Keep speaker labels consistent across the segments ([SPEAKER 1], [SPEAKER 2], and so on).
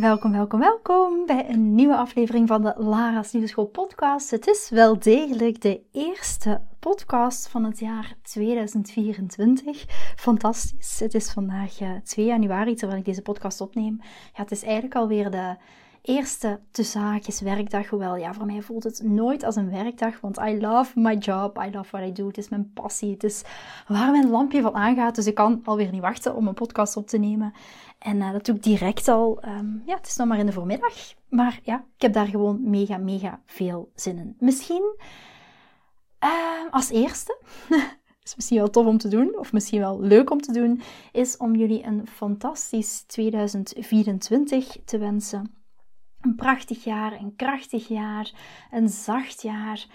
[SPEAKER 1] Welkom, welkom, welkom bij een nieuwe aflevering van de Lara's Liefdeschool podcast. Het is wel degelijk de eerste podcast van het jaar 2024. Fantastisch. Het is vandaag 2 eh, januari terwijl ik deze podcast opneem. Ja, het is eigenlijk alweer de eerste tussen werkdag. Hoewel, ja, voor mij voelt het nooit als een werkdag, want I love my job, I love what I do. Het is mijn passie, het is waar mijn lampje van aangaat. Dus ik kan alweer niet wachten om een podcast op te nemen. En uh, dat doe ik direct al. Um, ja, het is nog maar in de voormiddag. Maar ja, ik heb daar gewoon mega, mega veel zin in. Misschien uh, als eerste, is misschien wel tof om te doen, of misschien wel leuk om te doen, is om jullie een fantastisch 2024 te wensen. Een prachtig jaar, een krachtig jaar, een zacht jaar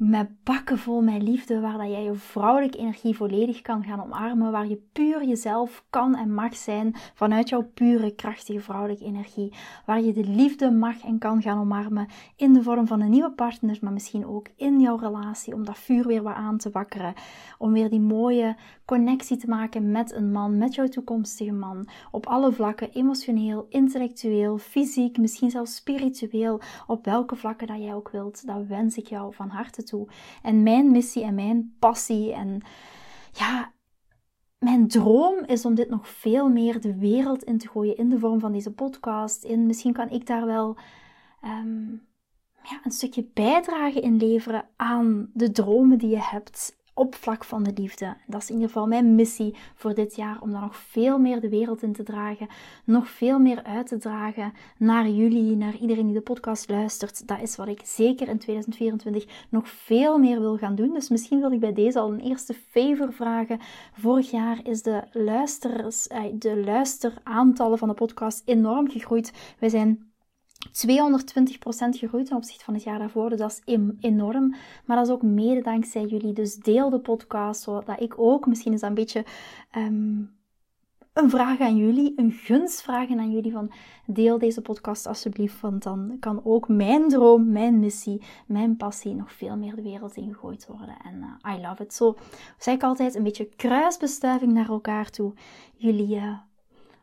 [SPEAKER 1] met bakken vol met liefde, waar dat jij je vrouwelijke energie volledig kan gaan omarmen, waar je puur jezelf kan en mag zijn vanuit jouw pure, krachtige vrouwelijke energie, waar je de liefde mag en kan gaan omarmen in de vorm van een nieuwe partner, maar misschien ook in jouw relatie, om dat vuur weer wat aan te wakkeren, om weer die mooie connectie te maken met een man, met jouw toekomstige man, op alle vlakken, emotioneel, intellectueel, fysiek, misschien zelfs spiritueel, op welke vlakken dat jij ook wilt, dat wens ik jou van harte toe. En mijn missie en mijn passie en ja, mijn droom is om dit nog veel meer de wereld in te gooien in de vorm van deze podcast. In, misschien kan ik daar wel ehm, ja, een stukje bijdrage in leveren aan de dromen die je hebt op vlak van de liefde. Dat is in ieder geval mijn missie voor dit jaar, om daar nog veel meer de wereld in te dragen, nog veel meer uit te dragen naar jullie, naar iedereen die de podcast luistert. Dat is wat ik zeker in 2024 nog veel meer wil gaan doen. Dus misschien wil ik bij deze al een eerste favor vragen. Vorig jaar is de, eh, de luisteraantallen van de podcast enorm gegroeid. Wij zijn 220% gegroeid ten opzichte van het jaar daarvoor. Dus dat is enorm. Maar dat is ook mede dankzij jullie. Dus deel de podcast, zodat ik ook, misschien is dat een beetje um, een vraag aan jullie, een gunstvraag aan jullie van deel deze podcast alsjeblieft, want dan kan ook mijn droom, mijn missie, mijn passie nog veel meer de wereld ingegooid worden. En uh, I love it. Zo zeg ik altijd een beetje kruisbestuiving naar elkaar toe. Jullie... Uh,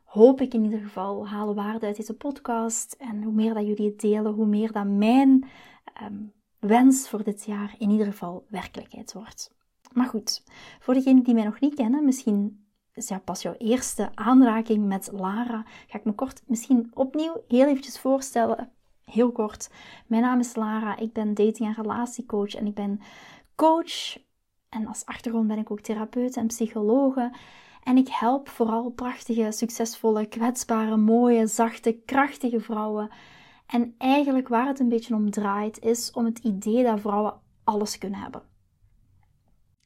[SPEAKER 1] hoop ik in ieder geval halen waarde uit deze podcast. En hoe meer dat jullie het delen, hoe meer dat mijn ehm, wens voor dit jaar in ieder geval werkelijkheid wordt. Maar goed, voor degenen die mij nog niet kennen, misschien pas jouw eerste aanraking met Lara, ga ik me kort misschien opnieuw heel eventjes voorstellen. Heel kort. Mijn naam is Lara, ik ben dating- en relatiecoach en ik ben coach. En als achtergrond ben ik ook therapeut en psychologe. En ik help vooral prachtige, succesvolle, kwetsbare, mooie, zachte, krachtige vrouwen. En eigenlijk waar het een beetje om draait, is om het idee dat vrouwen alles kunnen hebben.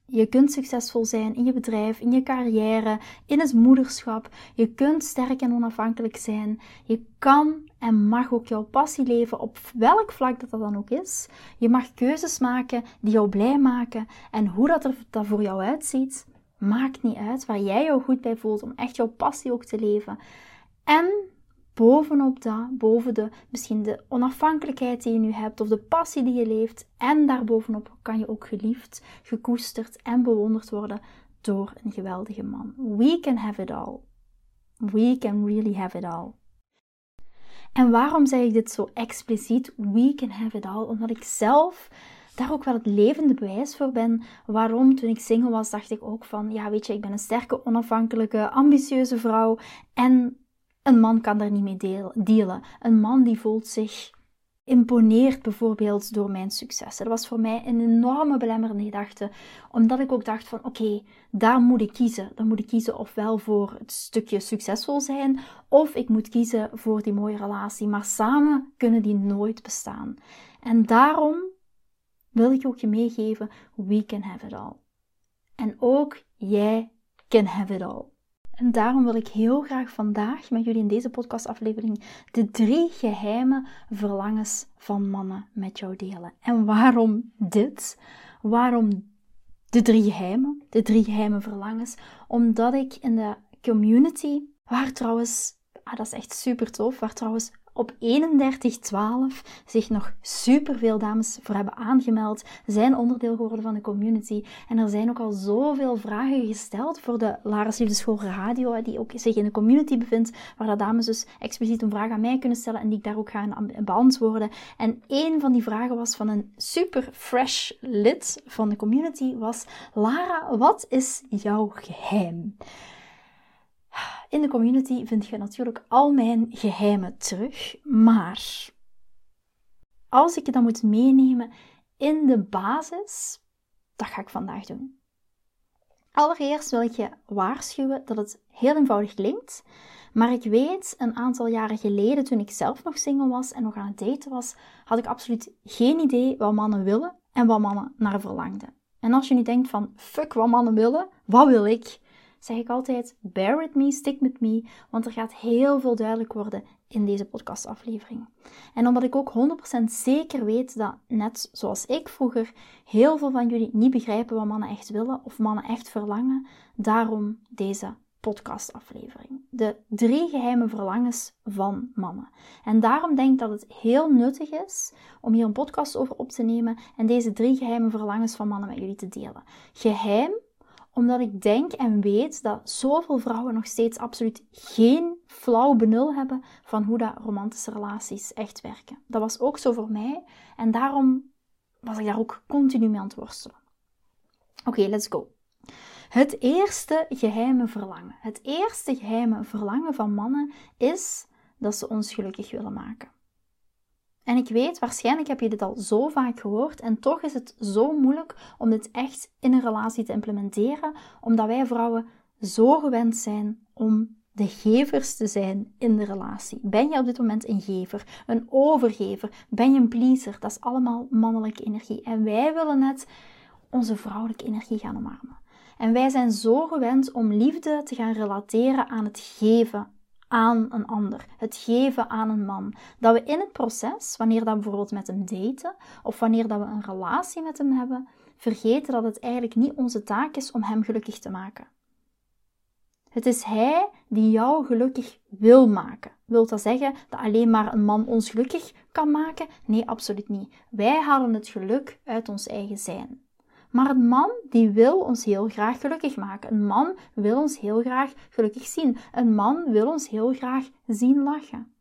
[SPEAKER 1] Je kunt succesvol zijn in je bedrijf, in je carrière, in het moederschap. Je kunt sterk en onafhankelijk zijn. Je kan en mag ook jouw passie leven op welk vlak dat, dat dan ook is. Je mag keuzes maken die jou blij maken. En hoe dat er dat voor jou uitziet, Maakt niet uit waar jij jou goed bij voelt om echt jouw passie ook te leven. En bovenop dat, boven de misschien de onafhankelijkheid die je nu hebt of de passie die je leeft, en daarbovenop kan je ook geliefd, gekoesterd en bewonderd worden door een geweldige man. We can have it all. We can really have it all. En waarom zeg ik dit zo expliciet? We can have it all. Omdat ik zelf daar ook wel het levende bewijs voor ben. Waarom, toen ik single was, dacht ik ook van, ja, weet je, ik ben een sterke, onafhankelijke, ambitieuze vrouw. En een man kan daar niet mee dealen. Een man die voelt zich imponeerd bijvoorbeeld door mijn successen. Dat was voor mij een enorme belemmerende gedachte, omdat ik ook dacht van oké, daar moet ik kiezen. Dan moet ik kiezen ofwel voor het stukje succesvol zijn, of ik moet kiezen voor die mooie relatie. Maar samen kunnen die nooit bestaan. En daarom wil ik ook je meegeven, we can have it all. En ook jij can have it all. En daarom wil ik heel graag vandaag met jullie in deze podcastaflevering de drie geheime verlangens van mannen met jou delen. En waarom dit? Waarom de drie geheimen? De drie geheime verlangens? Omdat ik in de community, waar trouwens, ah, dat is echt super tof, waar trouwens op 31-12 zich nog superveel dames voor hebben aangemeld, zijn onderdeel geworden van de community. En er zijn ook al zoveel vragen gesteld voor de Lara Liefdeschool Radio, die ook zich in de community bevindt, waar de dames dus expliciet een vraag aan mij kunnen stellen en die ik daar ook ga beantwoorden. En een van die vragen was van een super fresh lid van de community, was Lara, wat is jouw geheim? In de community vind je natuurlijk al mijn geheimen terug, maar als ik je dan moet meenemen in de basis, dat ga ik vandaag doen. Allereerst wil ik je waarschuwen dat het heel eenvoudig klinkt, maar ik weet, een aantal jaren geleden, toen ik zelf nog single was en nog aan het daten was, had ik absoluut geen idee wat mannen willen en wat mannen naar verlangden. En als je nu denkt van, fuck wat mannen willen, wat wil ik? Zeg ik altijd: bear with me, stick with me, want er gaat heel veel duidelijk worden in deze podcastaflevering. En omdat ik ook 100% zeker weet dat, net zoals ik vroeger, heel veel van jullie niet begrijpen wat mannen echt willen of mannen echt verlangen, daarom deze podcastaflevering. De drie geheime verlangens van mannen. En daarom denk ik dat het heel nuttig is om hier een podcast over op te nemen en deze drie geheime verlangens van mannen met jullie te delen. Geheim omdat ik denk en weet dat zoveel vrouwen nog steeds absoluut geen flauw benul hebben van hoe dat romantische relaties echt werken. Dat was ook zo voor mij en daarom was ik daar ook continu mee aan het worstelen. Oké, let's go. Het eerste geheime verlangen. Het eerste geheime verlangen van mannen is dat ze ons gelukkig willen maken. En ik weet, waarschijnlijk heb je dit al zo vaak gehoord en toch is het zo moeilijk om dit echt in een relatie te implementeren, omdat wij vrouwen zo gewend zijn om de gevers te zijn in de relatie. Ben je op dit moment een gever, een overgever, ben je een pleaser? Dat is allemaal mannelijke energie. En wij willen net onze vrouwelijke energie gaan omarmen. En wij zijn zo gewend om liefde te gaan relateren aan het geven, aan een ander, het geven aan een man. Dat we in het proces, wanneer dat bijvoorbeeld met hem daten of wanneer dat we een relatie met hem hebben, vergeten dat het eigenlijk niet onze taak is om hem gelukkig te maken. Het is hij die jou gelukkig wil maken. Wilt dat zeggen dat alleen maar een man ons gelukkig kan maken? Nee, absoluut niet. Wij halen het geluk uit ons eigen zijn. Maar een man die wil ons heel graag gelukkig maken. Een man wil ons heel graag gelukkig zien. Een man wil ons heel graag zien lachen.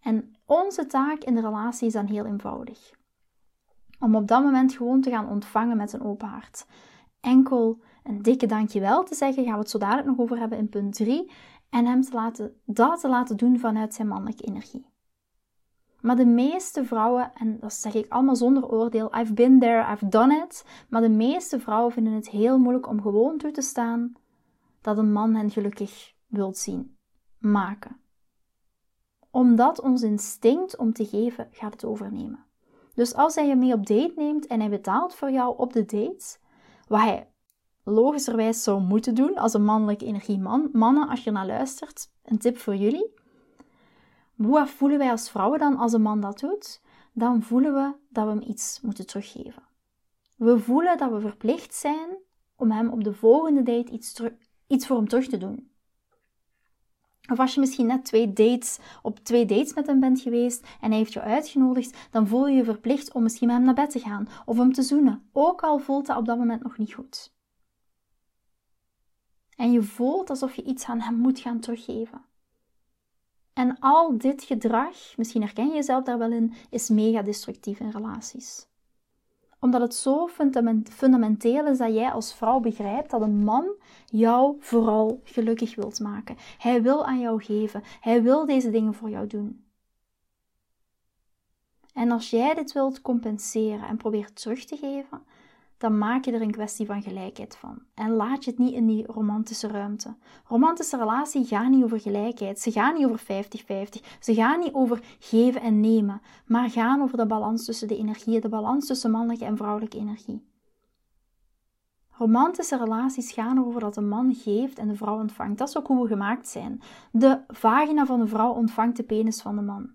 [SPEAKER 1] En onze taak in de relatie is dan heel eenvoudig. Om op dat moment gewoon te gaan ontvangen met een open hart. Enkel een dikke dankjewel te zeggen, gaan we het zo dadelijk nog over hebben in punt 3. En hem te laten, dat te laten doen vanuit zijn mannelijke energie. Maar de meeste vrouwen, en dat zeg ik allemaal zonder oordeel, I've been there, I've done it. Maar de meeste vrouwen vinden het heel moeilijk om gewoon toe te staan dat een man hen gelukkig wilt zien maken. Omdat ons instinct om te geven gaat het overnemen. Dus als hij je mee op date neemt en hij betaalt voor jou op de date, wat hij logischerwijs zou moeten doen als een mannelijke energieman. Mannen, als je naar luistert, een tip voor jullie. Hoe voelen wij als vrouwen dan als een man dat doet? Dan voelen we dat we hem iets moeten teruggeven. We voelen dat we verplicht zijn om hem op de volgende date iets, iets voor hem terug te doen. Of als je misschien net twee dates, op twee dates met hem bent geweest en hij heeft je uitgenodigd, dan voel je je verplicht om misschien met hem naar bed te gaan of hem te zoenen, ook al voelt dat op dat moment nog niet goed. En je voelt alsof je iets aan hem moet gaan teruggeven. En al dit gedrag, misschien herken je jezelf daar wel in, is mega destructief in relaties. Omdat het zo fundamenteel is dat jij als vrouw begrijpt dat een man jou vooral gelukkig wilt maken. Hij wil aan jou geven. Hij wil deze dingen voor jou doen. En als jij dit wilt compenseren en probeert terug te geven, dan maak je er een kwestie van gelijkheid van. En laat je het niet in die romantische ruimte. Romantische relaties gaan niet over gelijkheid. Ze gaan niet over 50-50. Ze gaan niet over geven en nemen. Maar gaan over de balans tussen de energieën, de balans tussen mannelijke en vrouwelijke energie. Romantische relaties gaan over dat de man geeft en de vrouw ontvangt. Dat is ook hoe we gemaakt zijn. De vagina van de vrouw ontvangt de penis van de man.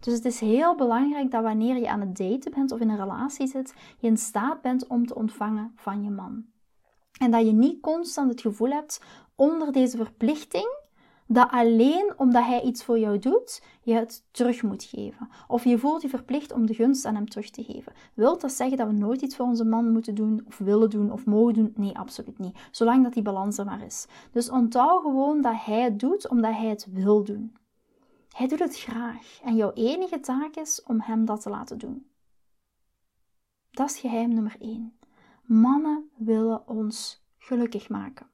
[SPEAKER 1] Dus het is heel belangrijk dat wanneer je aan het daten bent of in een relatie zit, je in staat bent om te ontvangen van je man. En dat je niet constant het gevoel hebt onder deze verplichting dat alleen omdat hij iets voor jou doet, je het terug moet geven. Of je voelt je verplicht om de gunst aan hem terug te geven. Wilt dat zeggen dat we nooit iets voor onze man moeten doen, of willen doen, of mogen doen? Nee, absoluut niet. Zolang dat die balans er maar is. Dus onthoud gewoon dat hij het doet omdat hij het wil doen. Hij doet het graag en jouw enige taak is om hem dat te laten doen. Dat is geheim nummer 1. Mannen willen ons gelukkig maken.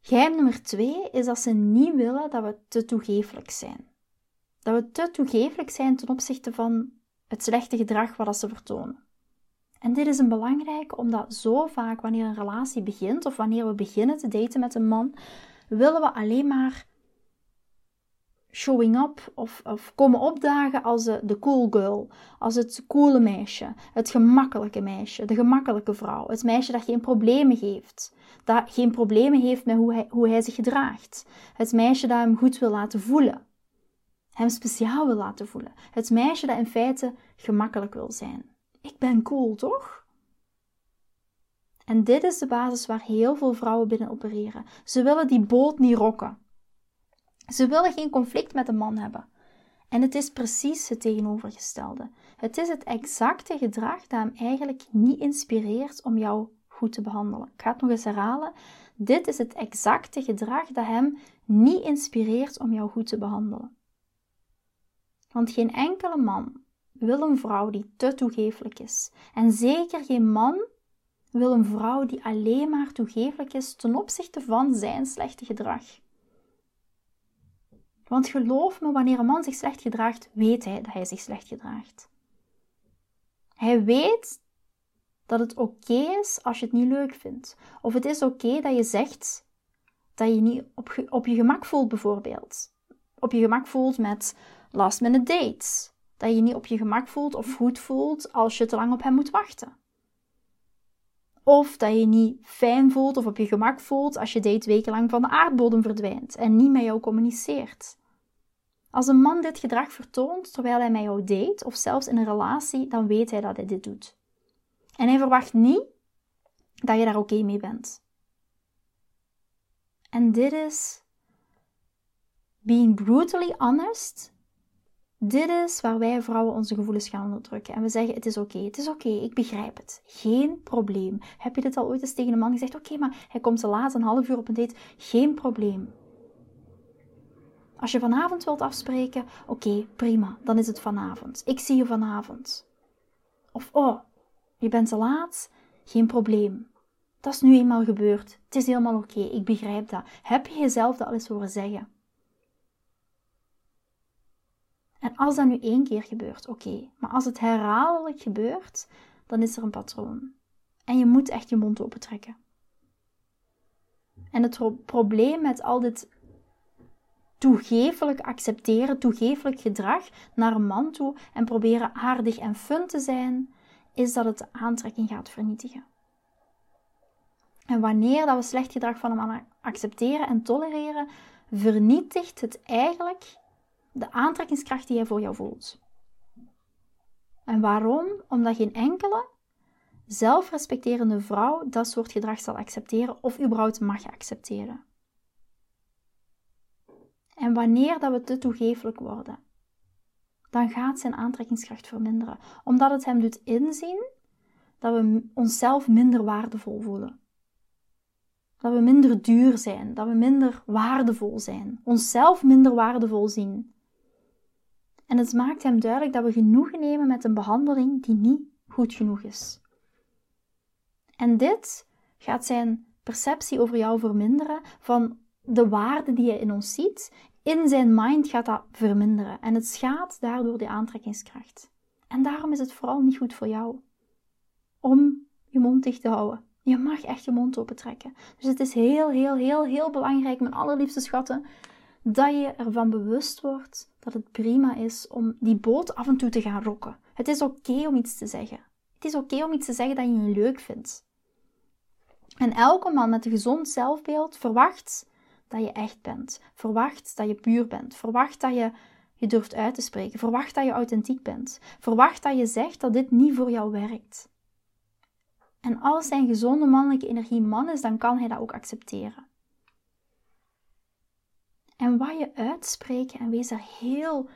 [SPEAKER 1] Geheim nummer 2 is dat ze niet willen dat we te toegeeflijk zijn. Dat we te toegeeflijk zijn ten opzichte van het slechte gedrag wat ze vertonen. En dit is een belangrijke omdat zo vaak wanneer een relatie begint of wanneer we beginnen te daten met een man, willen we alleen maar showing up of, of komen opdagen als de, cool girl, als het coole meisje, het gemakkelijke meisje, de gemakkelijke vrouw, het meisje dat geen problemen heeft, dat geen problemen heeft met hoe hij, hoe hij zich gedraagt, het meisje dat hem goed wil laten voelen, hem speciaal wil laten voelen, het meisje dat in feite gemakkelijk wil zijn. Ik ben cool, toch? En dit is de basis waar heel veel vrouwen binnen opereren. Ze willen die boot niet rokken. Ze willen geen conflict met een man hebben. En het is precies het tegenovergestelde. Het is het exacte gedrag dat hem eigenlijk niet inspireert om jou goed te behandelen. Ik ga het nog eens herhalen. Dit is het exacte gedrag dat hem niet inspireert om jou goed te behandelen. Want geen enkele man wil een vrouw die te toegeeflijk is. En zeker geen man wil een vrouw die alleen maar toegeeflijk is ten opzichte van zijn slechte gedrag. Want geloof me, wanneer een man zich slecht gedraagt, weet hij dat hij zich slecht gedraagt. Hij weet dat het oké is als je het niet leuk vindt. Of het is oké dat je zegt dat je niet op, op je gemak voelt, bijvoorbeeld. Op je gemak voelt met last minute dates. Dat je niet op je gemak voelt of goed voelt als je te lang op hem moet wachten. Of dat je niet fijn voelt of op je gemak voelt als je date wekenlang van de aardbodem verdwijnt en niet met jou communiceert. Als een man dit gedrag vertoont terwijl hij met jou date of zelfs in een relatie, dan weet hij dat hij dit doet. En hij verwacht niet dat je daar oké mee bent. En dit is being brutally honest. Dit is waar wij vrouwen onze gevoelens gaan onderdrukken. En we zeggen: Het is oké, het is oké, ik begrijp het. Geen probleem. Heb je dit al ooit eens tegen een man gezegd? Oké, maar hij komt te laat, een half uur op een date. Geen probleem. Als je vanavond wilt afspreken, oké, prima, dan is het vanavond. Ik zie je vanavond. Of oh, je bent te laat, geen probleem. Dat is nu eenmaal gebeurd. Het is helemaal oké, ik begrijp dat. Heb je jezelf dat al eens horen zeggen? En als dat nu één keer gebeurt, oké. Maar als het herhaaldelijk gebeurt, dan is er een patroon. En je moet echt je mond open trekken. En het probleem met al dit toegefelijk accepteren, toegefelijk gedrag naar een man toe en proberen aardig en fun te zijn, is dat het de aantrekking gaat vernietigen. En wanneer dat we slecht gedrag van een man accepteren en tolereren, vernietigt het eigenlijk de aantrekkingskracht die hij voor jou voelt. En waarom? Omdat geen enkele zelfrespecterende vrouw dat soort gedrag zal accepteren of überhaupt mag accepteren. En wanneer dat we te toegeeflijk worden, dan gaat zijn aantrekkingskracht verminderen, omdat het hem doet inzien dat we onszelf minder waardevol voelen. Dat we minder duur zijn, dat we minder waardevol zijn, onszelf minder waardevol zien. En het maakt hem duidelijk dat we genoegen nemen met een behandeling die niet goed genoeg is. En dit gaat zijn perceptie over jou verminderen van de waarde die je in ons ziet, in zijn mind gaat dat verminderen. En het schaadt daardoor de aantrekkingskracht. En daarom is het vooral niet goed voor jou om je mond dicht te houden. Je mag echt je mond open trekken. Dus het is heel, heel, heel, heel belangrijk, mijn allerliefste schatten, dat je ervan bewust wordt dat het prima is om die boot af en toe te gaan rokken. Het is oké om iets te zeggen. Het is oké om iets te zeggen dat je niet leuk vindt. En elke man met een gezond zelfbeeld verwacht dat je echt bent. Verwacht dat je puur bent. Verwacht dat je je durft uit te spreken. Verwacht dat je authentiek bent. Verwacht dat je zegt dat dit niet voor jou werkt. En als zijn gezonde mannelijke energie man is, dan kan hij dat ook accepteren. En wat je uitspreekt, en wees er heel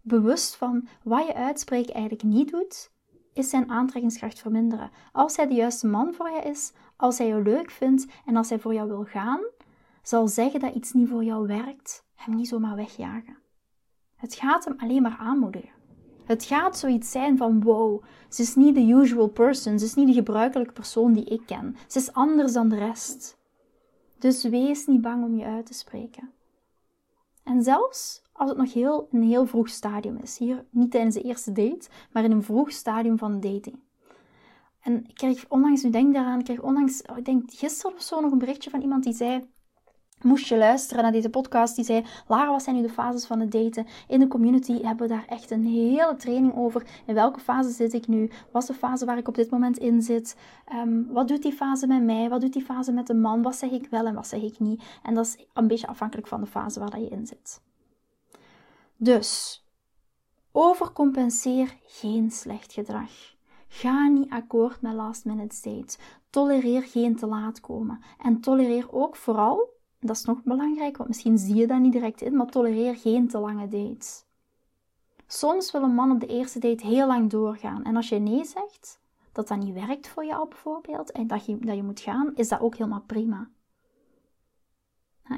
[SPEAKER 1] bewust van, wat je uitspreken eigenlijk niet doet, is zijn aantrekkingskracht verminderen. Als hij de juiste man voor je is, als hij je leuk vindt en als hij voor jou wil gaan, zal zeggen dat iets niet voor jou werkt, hem niet zomaar wegjagen. Het gaat hem alleen maar aanmoedigen. Het gaat zoiets zijn van wow, ze is niet de usual person, ze is niet de gebruikelijke persoon die ik ken. Ze is anders dan de rest. Dus wees niet bang om je uit te spreken. En zelfs als het nog heel, een heel vroeg stadium is, hier niet tijdens de eerste date, maar in een vroeg stadium van dating. En ik kreeg onlangs, nu denk daaraan, ik kreeg onlangs, oh, ik denk gisteren of zo nog een berichtje van iemand die zei, moest je luisteren naar deze podcast. Die zei: Lara, wat zijn nu de fases van het daten? In de community hebben we daar echt een hele training over. In welke fase zit ik nu? Wat is de fase waar ik op dit moment in zit? Ehm, wat doet die fase met mij? Wat doet die fase met de man? Wat zeg ik wel en wat zeg ik niet? En dat is een beetje afhankelijk van de fase waar je in zit. Dus, overcompenseer geen slecht gedrag. Ga niet akkoord met last minute dates. Tolereer geen te laat komen. En tolereer ook vooral dat is nog belangrijk, want misschien zie je dat niet direct in, maar tolereer geen te lange dates. Soms wil een man op de eerste date heel lang doorgaan. En als je nee zegt, dat dat niet werkt voor jou bijvoorbeeld, en dat je, dat je moet gaan, is dat ook helemaal prima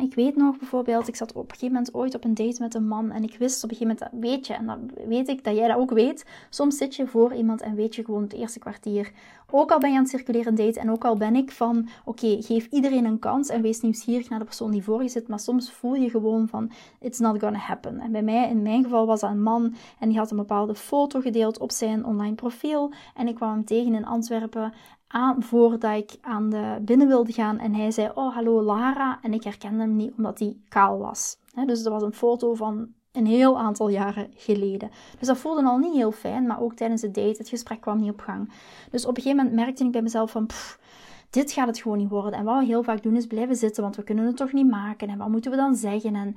[SPEAKER 1] ik weet nog bijvoorbeeld, ik zat op een gegeven moment ooit op een date met een man en ik wist op een gegeven moment, weet je, en dan weet ik dat jij dat ook weet, soms zit je voor iemand en weet je gewoon het eerste kwartier. Ook al ben je aan het circuleren date en ook al ben ik van, oké, geef iedereen een kans en wees nieuwsgierig naar de persoon die voor je zit, maar soms voel je gewoon van, it's not gonna happen. En bij mij, in mijn geval was dat een man en die had een bepaalde foto gedeeld op zijn online profiel en ik kwam hem tegen in Antwerpen aan, voordat ik aan de binnen wilde gaan. En hij zei, oh hallo Lara. En ik herkende hem niet, omdat hij kaal was. dus dat was een foto van een heel aantal jaren geleden. Dus dat voelde al niet heel fijn, maar ook tijdens het date, het gesprek kwam niet op gang. Dus op een gegeven moment merkte ik bij mezelf van, dit gaat het gewoon niet worden. En wat we heel vaak doen is blijven zitten, want we kunnen het toch niet maken. En wat moeten we dan zeggen? En,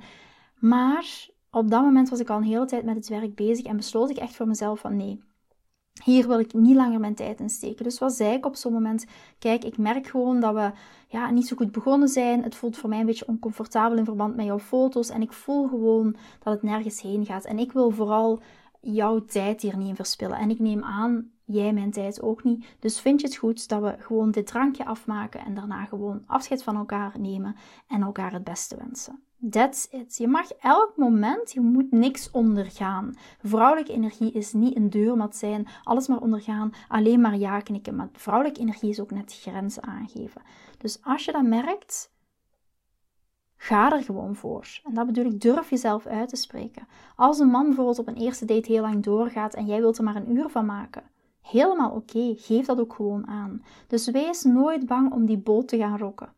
[SPEAKER 1] maar op dat moment was ik al een hele tijd met het werk bezig en besloot ik echt voor mezelf van nee, hier wil ik niet langer mijn tijd in steken. Dus wat zei ik op zo'n moment? Kijk, ik merk gewoon dat we ja, niet zo goed begonnen zijn. Het voelt voor mij een beetje oncomfortabel in verband met jouw foto's. En ik voel gewoon dat het nergens heen gaat. En ik wil vooral jouw tijd hier niet in verspillen. En ik neem aan, jij mijn tijd ook niet. Dus vind je het goed dat we gewoon dit drankje afmaken en daarna gewoon afscheid van elkaar nemen en elkaar het beste wensen? That's it. Je mag elk moment, je moet niks ondergaan. Vrouwelijke energie is niet een deurmat zijn, alles maar ondergaan, alleen maar ja knikken. Maar vrouwelijke energie is ook net grenzen aangeven. Dus als je dat merkt, ga er gewoon voor. En dat bedoel ik, durf jezelf uit te spreken. Als een man bijvoorbeeld op een eerste date heel lang doorgaat en jij wilt er maar een uur van maken, helemaal oké, geef dat ook gewoon aan. Dus wees nooit bang om die boot te gaan rokken.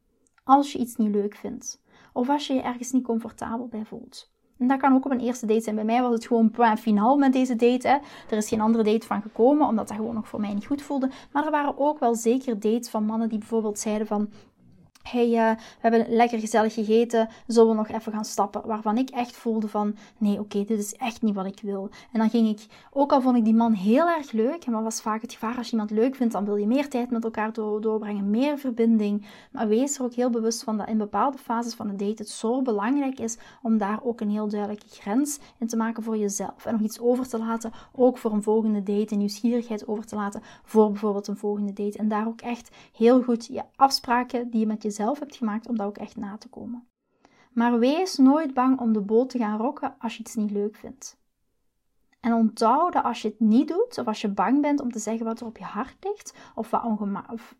[SPEAKER 1] Als je iets niet leuk vindt of als je je ergens niet comfortabel bij voelt. En dat kan ook op een eerste date zijn. Bij mij was het gewoon point finaal met deze date. Er is geen andere date van gekomen, omdat dat gewoon nog voor mij niet goed voelde. Maar er waren ook wel zeker dates van mannen die bijvoorbeeld zeiden van hey, uh, we hebben lekker gezellig gegeten, zullen we nog even gaan stappen? Waarvan ik echt voelde van, nee, oké, dit is echt niet wat ik wil. En dan ging ik, ook al vond ik die man heel erg leuk, maar was vaak het gevaar als je iemand leuk vindt, dan wil je meer tijd met elkaar doorbrengen, meer verbinding. Maar wees er ook heel bewust van dat in bepaalde fases van een date het zo belangrijk is om daar ook een heel duidelijke grens in te maken voor jezelf. En nog iets over te laten, ook voor een volgende date, een nieuwsgierigheid over te laten voor bijvoorbeeld een volgende date. En daar ook echt heel goed je afspraken die je met jezelf zelf hebt gemaakt om dat ook echt na te komen. Maar wees nooit bang om de boot te gaan rokken als je iets niet leuk vindt. En onthoud dat als je het niet doet, of als je bang bent om te zeggen wat er op je hart ligt, of, wat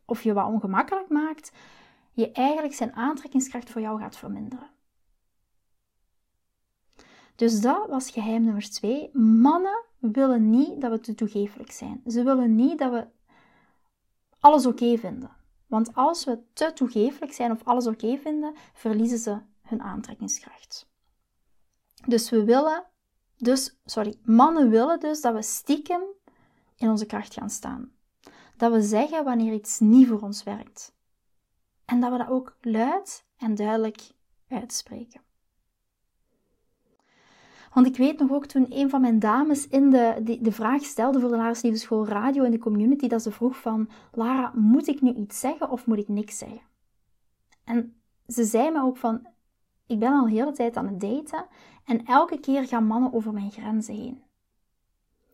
[SPEAKER 1] of, je wat ongemakkelijk maakt, je eigenlijk zijn aantrekkingskracht voor jou gaat verminderen. Dus dat was geheim nummer twee. Mannen willen niet dat we te toegeeflijk zijn. Ze willen niet dat we alles oké vinden. Want als we te toegeeflijk zijn of alles oké vinden, verliezen ze hun aantrekkingskracht. Dus we willen, dus, sorry, mannen willen dus dat we stiekem in onze kracht gaan staan. Dat we zeggen wanneer iets niet voor ons werkt. En dat we dat ook luid en duidelijk uitspreken. Want ik weet nog ook toen een van mijn dames in de, de, de vraag stelde voor de Laarslieve School Radio in de community, dat ze vroeg van, Lara, moet ik nu iets zeggen of moet ik niks zeggen? En ze zei me ook van, ik ben al de hele tijd aan het daten en elke keer gaan mannen over mijn grenzen heen.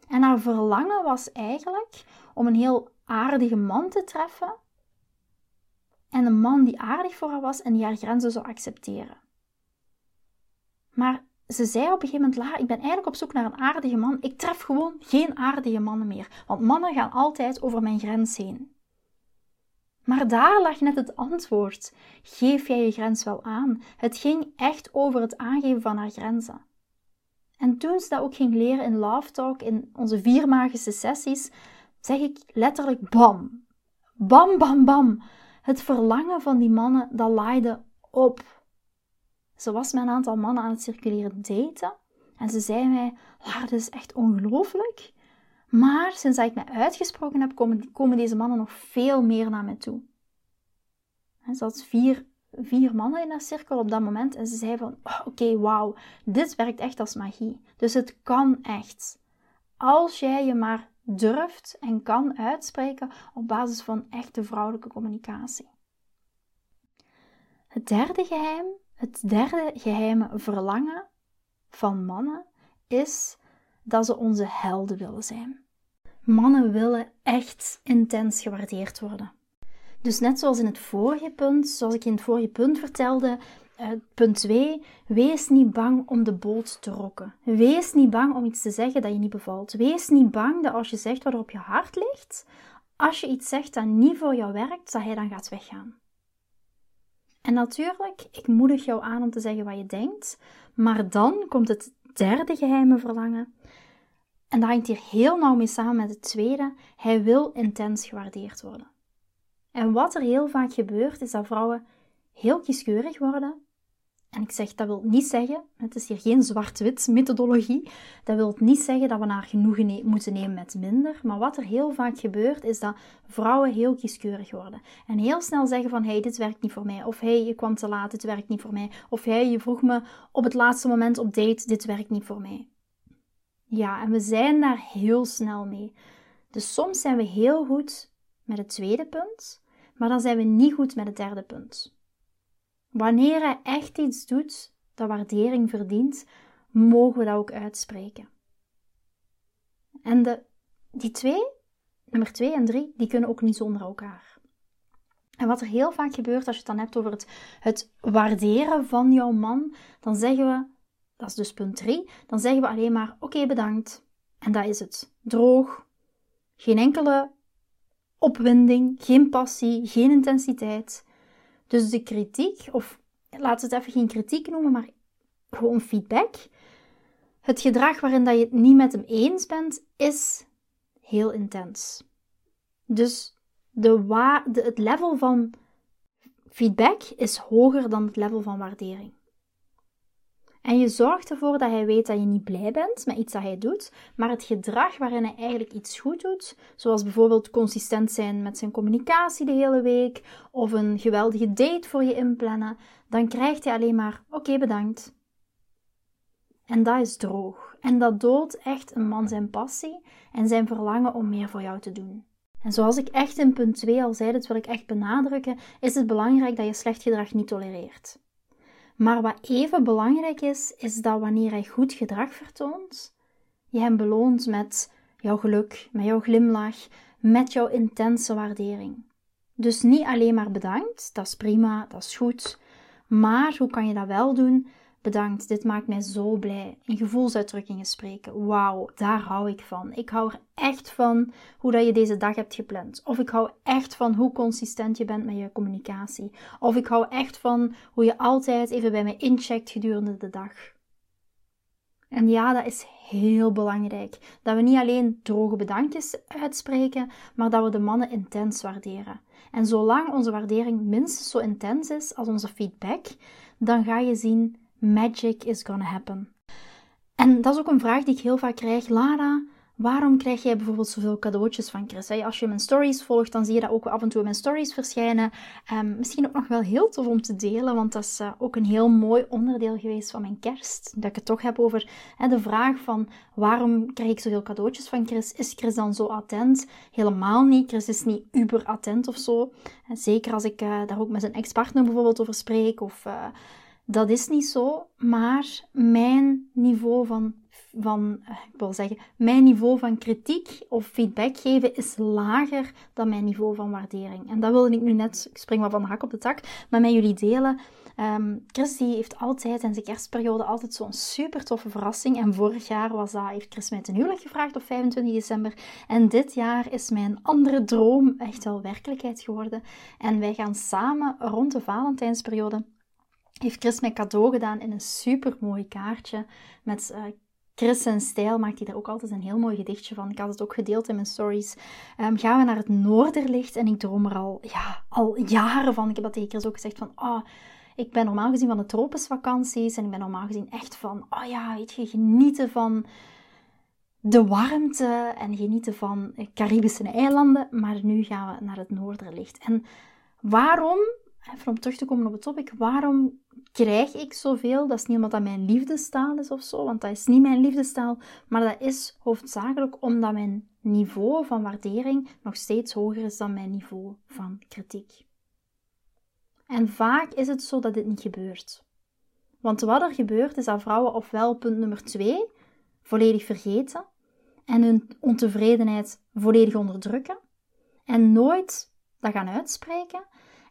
[SPEAKER 1] En haar verlangen was eigenlijk om een heel aardige man te treffen. En een man die aardig voor haar was en die haar grenzen zou accepteren. Maar ze zei op een gegeven moment, La, ik ben eigenlijk op zoek naar een aardige man. Ik tref gewoon geen aardige mannen meer. Want mannen gaan altijd over mijn grens heen. Maar daar lag net het antwoord. Geef jij je grens wel aan? Het ging echt over het aangeven van haar grenzen. En toen ze dat ook ging leren in Love Talk, in onze vier magische sessies, zeg ik letterlijk bam. Bam, bam, bam. Het verlangen van die mannen, dat laaide op. Ze was met een aantal mannen aan het circuleren daten. En ze zei mij, Lara, dat is echt ongelooflijk. Maar sinds ik mij uitgesproken heb, komen, komen deze mannen nog veel meer naar mij toe. En ze had vier, vier mannen in haar cirkel op dat moment. En ze zei van, oh, oké, wauw, dit werkt echt als magie. Dus het kan echt. Als jij je maar durft en kan uitspreken op basis van echte vrouwelijke communicatie. Het derde geheim het derde geheime verlangen van mannen is dat ze onze helden willen zijn. Mannen willen echt intens gewaardeerd worden. Dus net zoals in het vorige punt, zoals ik in het vorige punt vertelde, uh, punt 2, wees niet bang om de boot te rokken. Wees niet bang om iets te zeggen dat je niet bevalt. Wees niet bang dat als je zegt wat er op je hart ligt, als je iets zegt dat niet voor jou werkt, dat hij dan gaat weggaan. En natuurlijk, ik moedig jou aan om te zeggen wat je denkt, maar dan komt het derde geheime verlangen. En dat hangt hier heel nauw mee samen met het tweede. Hij wil intens gewaardeerd worden. En wat er heel vaak gebeurt, is dat vrouwen heel kieskeurig worden en ik zeg, dat wil niet zeggen, het is hier geen zwart-wit methodologie, dat wil niet zeggen dat we naar genoegen moeten nemen met minder. Maar wat er heel vaak gebeurt, is dat vrouwen heel kieskeurig worden. En heel snel zeggen van, hey, dit werkt niet voor mij. Of hey, je kwam te laat, dit werkt niet voor mij. Of hey, je vroeg me op het laatste moment op date, dit werkt niet voor mij. Ja, en we zijn daar heel snel mee. Dus soms zijn we heel goed met het tweede punt, maar dan zijn we niet goed met het derde punt. Wanneer hij echt iets doet dat waardering verdient, mogen we dat ook uitspreken. En de, die twee, nummer twee en drie, die kunnen ook niet zonder elkaar. En wat er heel vaak gebeurt als je het dan hebt over het, het waarderen van jouw man, dan zeggen we, dat is dus punt 3, dan zeggen we alleen maar oké bedankt. En dat is het. Droog, geen enkele opwinding, geen passie, geen intensiteit. Dus de kritiek, of laten we het even geen kritiek noemen, maar gewoon feedback. Het gedrag waarin dat je het niet met hem eens bent, is heel intens. Dus de wa de, het level van feedback is hoger dan het level van waardering. En je zorgt ervoor dat hij weet dat je niet blij bent met iets dat hij doet, maar het gedrag waarin hij eigenlijk iets goed doet, zoals bijvoorbeeld consistent zijn met zijn communicatie de hele week, of een geweldige date voor je inplannen, dan krijgt hij alleen maar oké bedankt. En dat is droog. En dat doodt echt een man zijn passie en zijn verlangen om meer voor jou te doen. En zoals ik echt in punt 2 al zei, dat wil ik echt benadrukken, is het belangrijk dat je slecht gedrag niet tolereert. Maar wat even belangrijk is, is dat wanneer hij goed gedrag vertoont, je hem beloont met jouw geluk, met jouw glimlach, met jouw intense waardering. Dus niet alleen maar bedankt, dat is prima, dat is goed. Maar hoe kan je dat wel doen? Bedankt, dit maakt mij zo blij. In gevoelsuitdrukkingen spreken. Wauw, daar hou ik van. Ik hou er echt van hoe dat je deze dag hebt gepland. Of ik hou echt van hoe consistent je bent met je communicatie. Of ik hou echt van hoe je altijd even bij mij incheckt gedurende de dag. En ja, dat is heel belangrijk. Dat we niet alleen droge bedankjes uitspreken, maar dat we de mannen intens waarderen. En zolang onze waardering minstens zo intens is als onze feedback, dan ga je zien, magic is gonna happen. En dat is ook een vraag die ik heel vaak krijg. Lara, Waarom krijg jij bijvoorbeeld zoveel cadeautjes van Chris? Als je mijn stories volgt, dan zie je dat ook af en toe in mijn stories verschijnen. Um, misschien ook nog wel heel tof om te delen, want dat is uh, ook een heel mooi onderdeel geweest van mijn kerst. Dat ik het toch heb over hè, de vraag van waarom krijg ik zoveel cadeautjes van Chris? Is Chris dan zo attent? Helemaal niet. Chris is niet uber attent of zo. Zeker als ik uh, daar ook met zijn ex-partner bijvoorbeeld over spreek of... Uh, dat is niet zo, maar mijn niveau van, van eh, ik wil zeggen, mijn niveau van kritiek of feedback geven is lager dan mijn niveau van waardering. En dat wilde ik nu net, ik spring maar van de hak op de tak, maar met jullie delen. Um, Chris die heeft altijd in zijn kerstperiode altijd zo'n super toffe verrassing. En vorig jaar was dat, heeft Chris mij ten huwelijk gevraagd op 25 december. En dit jaar is mijn andere droom echt wel werkelijkheid geworden. En wij gaan samen rond de Valentijnsperiode heeft Chris mij cadeau gedaan in een super mooi kaartje. Met uh, Chris en stijl maakt hij daar ook altijd een heel mooi gedichtje van. Ik had het ook gedeeld in mijn stories. Um, gaan we naar het Noorderlicht en ik droom er al, ja, al jaren van. Ik heb dat tegen Chris ook gezegd van, oh, ik ben normaal gezien van de tropisvakanties en ik ben normaal gezien echt van, oh ja, weet je, genieten van de warmte en genieten van Caribische eilanden. Maar nu gaan we naar het Noorderlicht. En waarom even om terug te komen op het topic, waarom krijg ik zoveel? Dat is niet omdat dat mijn liefdestaal is of zo, want dat is niet mijn liefdestaal, maar dat is hoofdzakelijk omdat mijn niveau van waardering nog steeds hoger is dan mijn niveau van kritiek. En vaak is het zo dat dit niet gebeurt. Want wat er gebeurt is dat vrouwen ofwel punt nummer 2 volledig vergeten en hun ontevredenheid volledig onderdrukken en nooit dat gaan uitspreken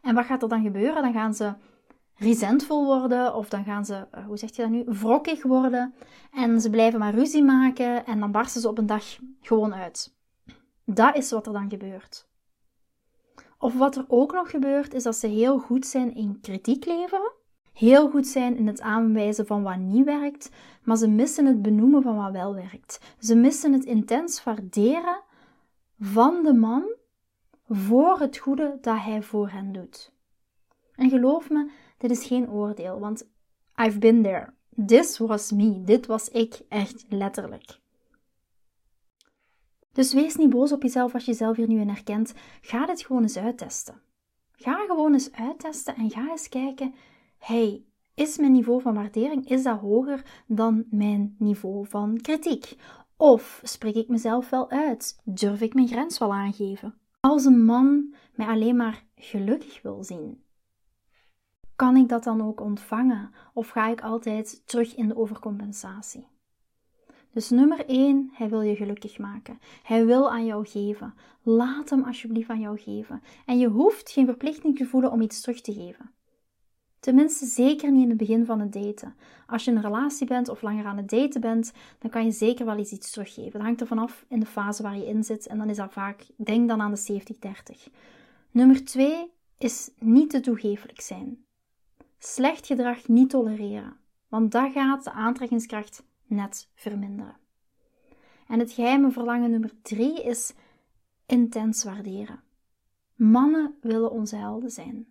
[SPEAKER 1] en wat gaat er dan gebeuren? Dan gaan ze resentvol worden of dan gaan ze, eh, hoe zeg je dat nu, wrokkig worden en ze blijven maar ruzie maken en dan barsten ze op een dag gewoon uit. Dat is wat er dan gebeurt. Of wat er ook nog gebeurt, is dat ze heel goed zijn in kritiek leveren, heel goed zijn in het aanwijzen van wat niet werkt, maar ze missen het benoemen van wat wel werkt. Ze missen het intens waarderen van de man voor het goede dat hij voor hen doet. En geloof me, dit is geen oordeel, want I've been there. This was me. Dit was ik echt letterlijk. Dus wees niet boos op jezelf als je jezelf hier nu in herkent. Ga dit gewoon eens uittesten. Ga gewoon eens uittesten en ga eens kijken: hey, is mijn niveau van waardering is dat hoger dan mijn niveau van kritiek? Of spreek ik mezelf wel uit? Durf ik mijn grens wel aangeven? Als een man mij alleen maar gelukkig wil zien, kan ik dat dan ook ontvangen of ga ik altijd terug in de overcompensatie? Dus nummer 1, hij wil je gelukkig maken. Hij wil aan jou geven. Laat hem alsjeblieft aan jou geven. En je hoeft geen verplichting te voelen om iets terug te geven. Tenminste, zeker niet in het begin van het daten. Als je in een relatie bent of langer aan het daten bent, dan kan je zeker wel eens iets teruggeven. Dat hangt er vanaf in de fase waar je in zit en dan is dat vaak, denk dan aan de 70-30. Nummer 2 is niet te toegeeflijk zijn. Slecht gedrag niet tolereren, want dat gaat de aantrekkingskracht net verminderen. En het geheime verlangen nummer 3 is intens waarderen. Mannen willen onze helden zijn.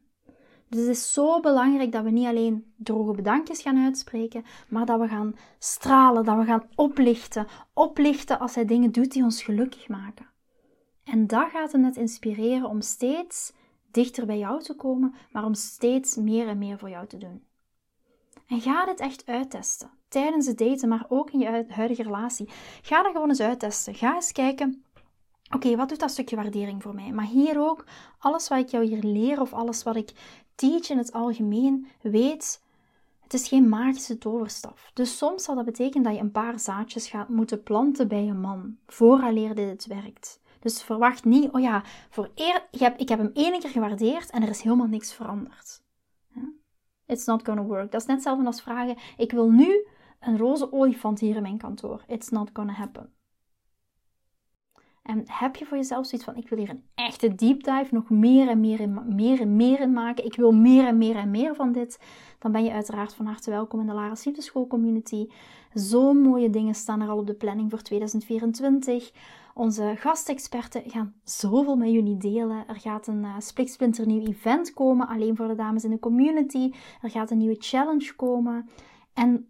[SPEAKER 1] Dus het is zo belangrijk dat we niet alleen droge bedankjes gaan uitspreken, maar dat we gaan stralen, dat we gaan oplichten. Oplichten als hij dingen doet die ons gelukkig maken. En dat gaat hem net inspireren om steeds dichter bij jou te komen, maar om steeds meer en meer voor jou te doen. En ga dit echt uittesten. Tijdens het daten, maar ook in je huidige relatie. Ga dat gewoon eens uittesten. Ga eens kijken Oké, wat doet dat stukje waardering voor mij? Maar hier ook, alles wat ik jou hier leer of alles wat ik teach in het algemeen, weet, het is geen magische toverstaf. Dus soms zal dat betekenen dat je een paar zaadjes gaat moeten planten bij je man, vooraleer dit werkt. Dus verwacht niet, oh ja, voor eer, ik, heb, ik heb hem één keer gewaardeerd en er is helemaal niks veranderd. It's not gonna work. Dat is net hetzelfde als vragen, ik wil nu een roze olifant hier in mijn kantoor. It's not gonna happen. En heb je voor jezelf zoiets van: ik wil hier een echte deep dive, nog meer en meer en meer en meer in maken. Ik wil meer en meer en meer van dit. Dan ben je uiteraard van harte welkom in de Lara Liefdeschool community. Zo mooie dingen staan er al op de planning voor 2024. Onze gastexperten gaan zoveel met jullie delen. Er gaat een uh, spliksplinternieuw event komen, alleen voor de dames in de community. Er gaat een nieuwe challenge komen. En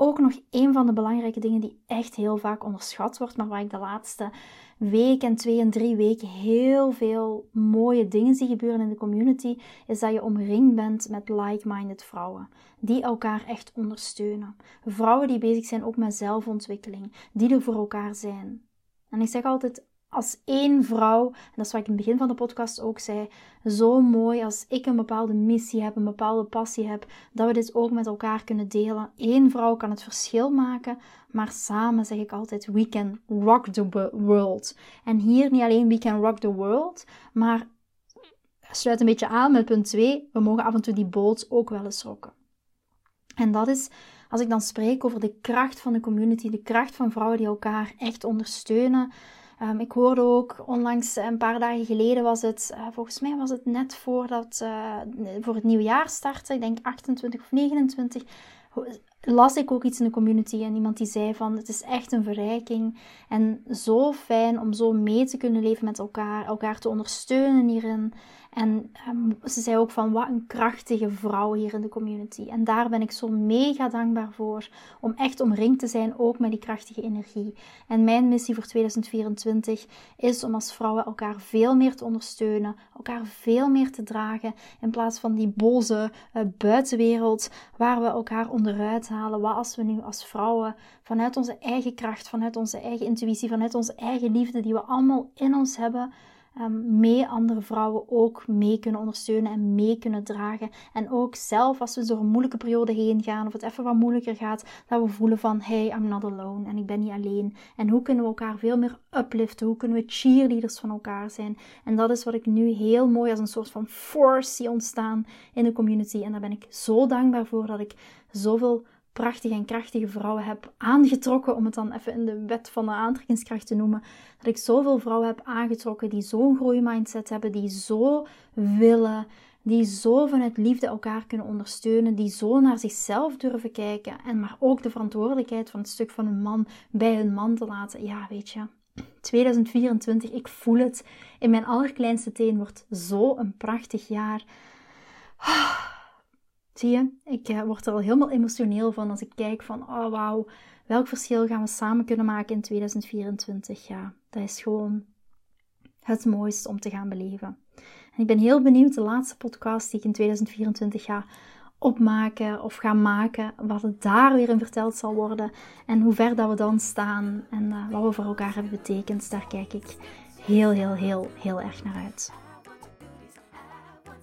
[SPEAKER 1] ook nog een van de belangrijke dingen die echt heel vaak onderschat wordt, maar waar ik de laatste week en twee en drie weken heel veel mooie dingen zie gebeuren in de community, is dat je omringd bent met like-minded vrouwen. Die elkaar echt ondersteunen. Vrouwen die bezig zijn ook met zelfontwikkeling. Die er voor elkaar zijn. En ik zeg altijd, als één vrouw, en dat is wat ik in het begin van de podcast ook zei, zo mooi als ik een bepaalde missie heb, een bepaalde passie heb, dat we dit ook met elkaar kunnen delen. Eén vrouw kan het verschil maken, maar samen zeg ik altijd, we can rock the world. En hier niet alleen we can rock the world, maar sluit een beetje aan met punt 2, we mogen af en toe die boot ook wel eens rocken. En dat is als ik dan spreek over de kracht van de community, de kracht van vrouwen die elkaar echt ondersteunen. Um, ik hoorde ook onlangs, een paar dagen geleden was het, uh, volgens mij was het net voordat, uh, voor het nieuwe jaar startte, ik denk 28 of 29, las ik ook iets in de community en iemand die zei van het is echt een verrijking en zo fijn om zo mee te kunnen leven met elkaar, elkaar te ondersteunen hierin. En ehm, ze zei ook van wat een krachtige vrouw hier in de community. En daar ben ik zo mega dankbaar voor. Om echt omringd te zijn ook met die krachtige energie. En mijn missie voor 2024 is om als vrouwen elkaar veel meer te ondersteunen. Elkaar veel meer te dragen. In plaats van die boze uh, buitenwereld waar we elkaar onderuit halen. Wat als we nu als vrouwen vanuit onze eigen kracht, vanuit onze eigen intuïtie, vanuit onze eigen liefde die we allemaal in ons hebben um, mee andere vrouwen ook mee kunnen ondersteunen en mee kunnen dragen. En ook zelf als we door een moeilijke periode heen gaan of het even wat moeilijker gaat, dat we voelen van hey, I'm not alone en ik ben niet alleen. En hoe kunnen we elkaar veel meer upliften? Hoe kunnen we cheerleaders van elkaar zijn? En dat is wat ik nu heel mooi als een soort van force zie ontstaan in de community. En daar ben ik zo dankbaar voor dat ik zoveel prachtige en krachtige vrouwen heb aangetrokken, om het dan even in de wet van de aantrekkingskracht te noemen, dat ik zoveel vrouwen heb aangetrokken die zo'n groeimindset hebben, die zo willen, die zo vanuit liefde elkaar kunnen ondersteunen, die zo naar zichzelf durven kijken en maar ook de verantwoordelijkheid van het stuk van een man bij hun man te laten. Ja, weet je, 2024, ik voel het in mijn allerkleinste teen, wordt zo een prachtig jaar. Zie je, ik uh, word er al helemaal emotioneel van als ik kijk van, oh wauw, welk verschil gaan we samen kunnen maken in 2024? Ja, dat is gewoon het mooiste om te gaan beleven. En ik ben heel benieuwd, de laatste podcast die ik in 2024 ga opmaken of ga maken, wat het daar weer in verteld zal worden en hoe ver dat we dan staan en uh, wat we voor elkaar hebben betekend. Daar kijk ik heel, heel, heel, heel erg naar uit.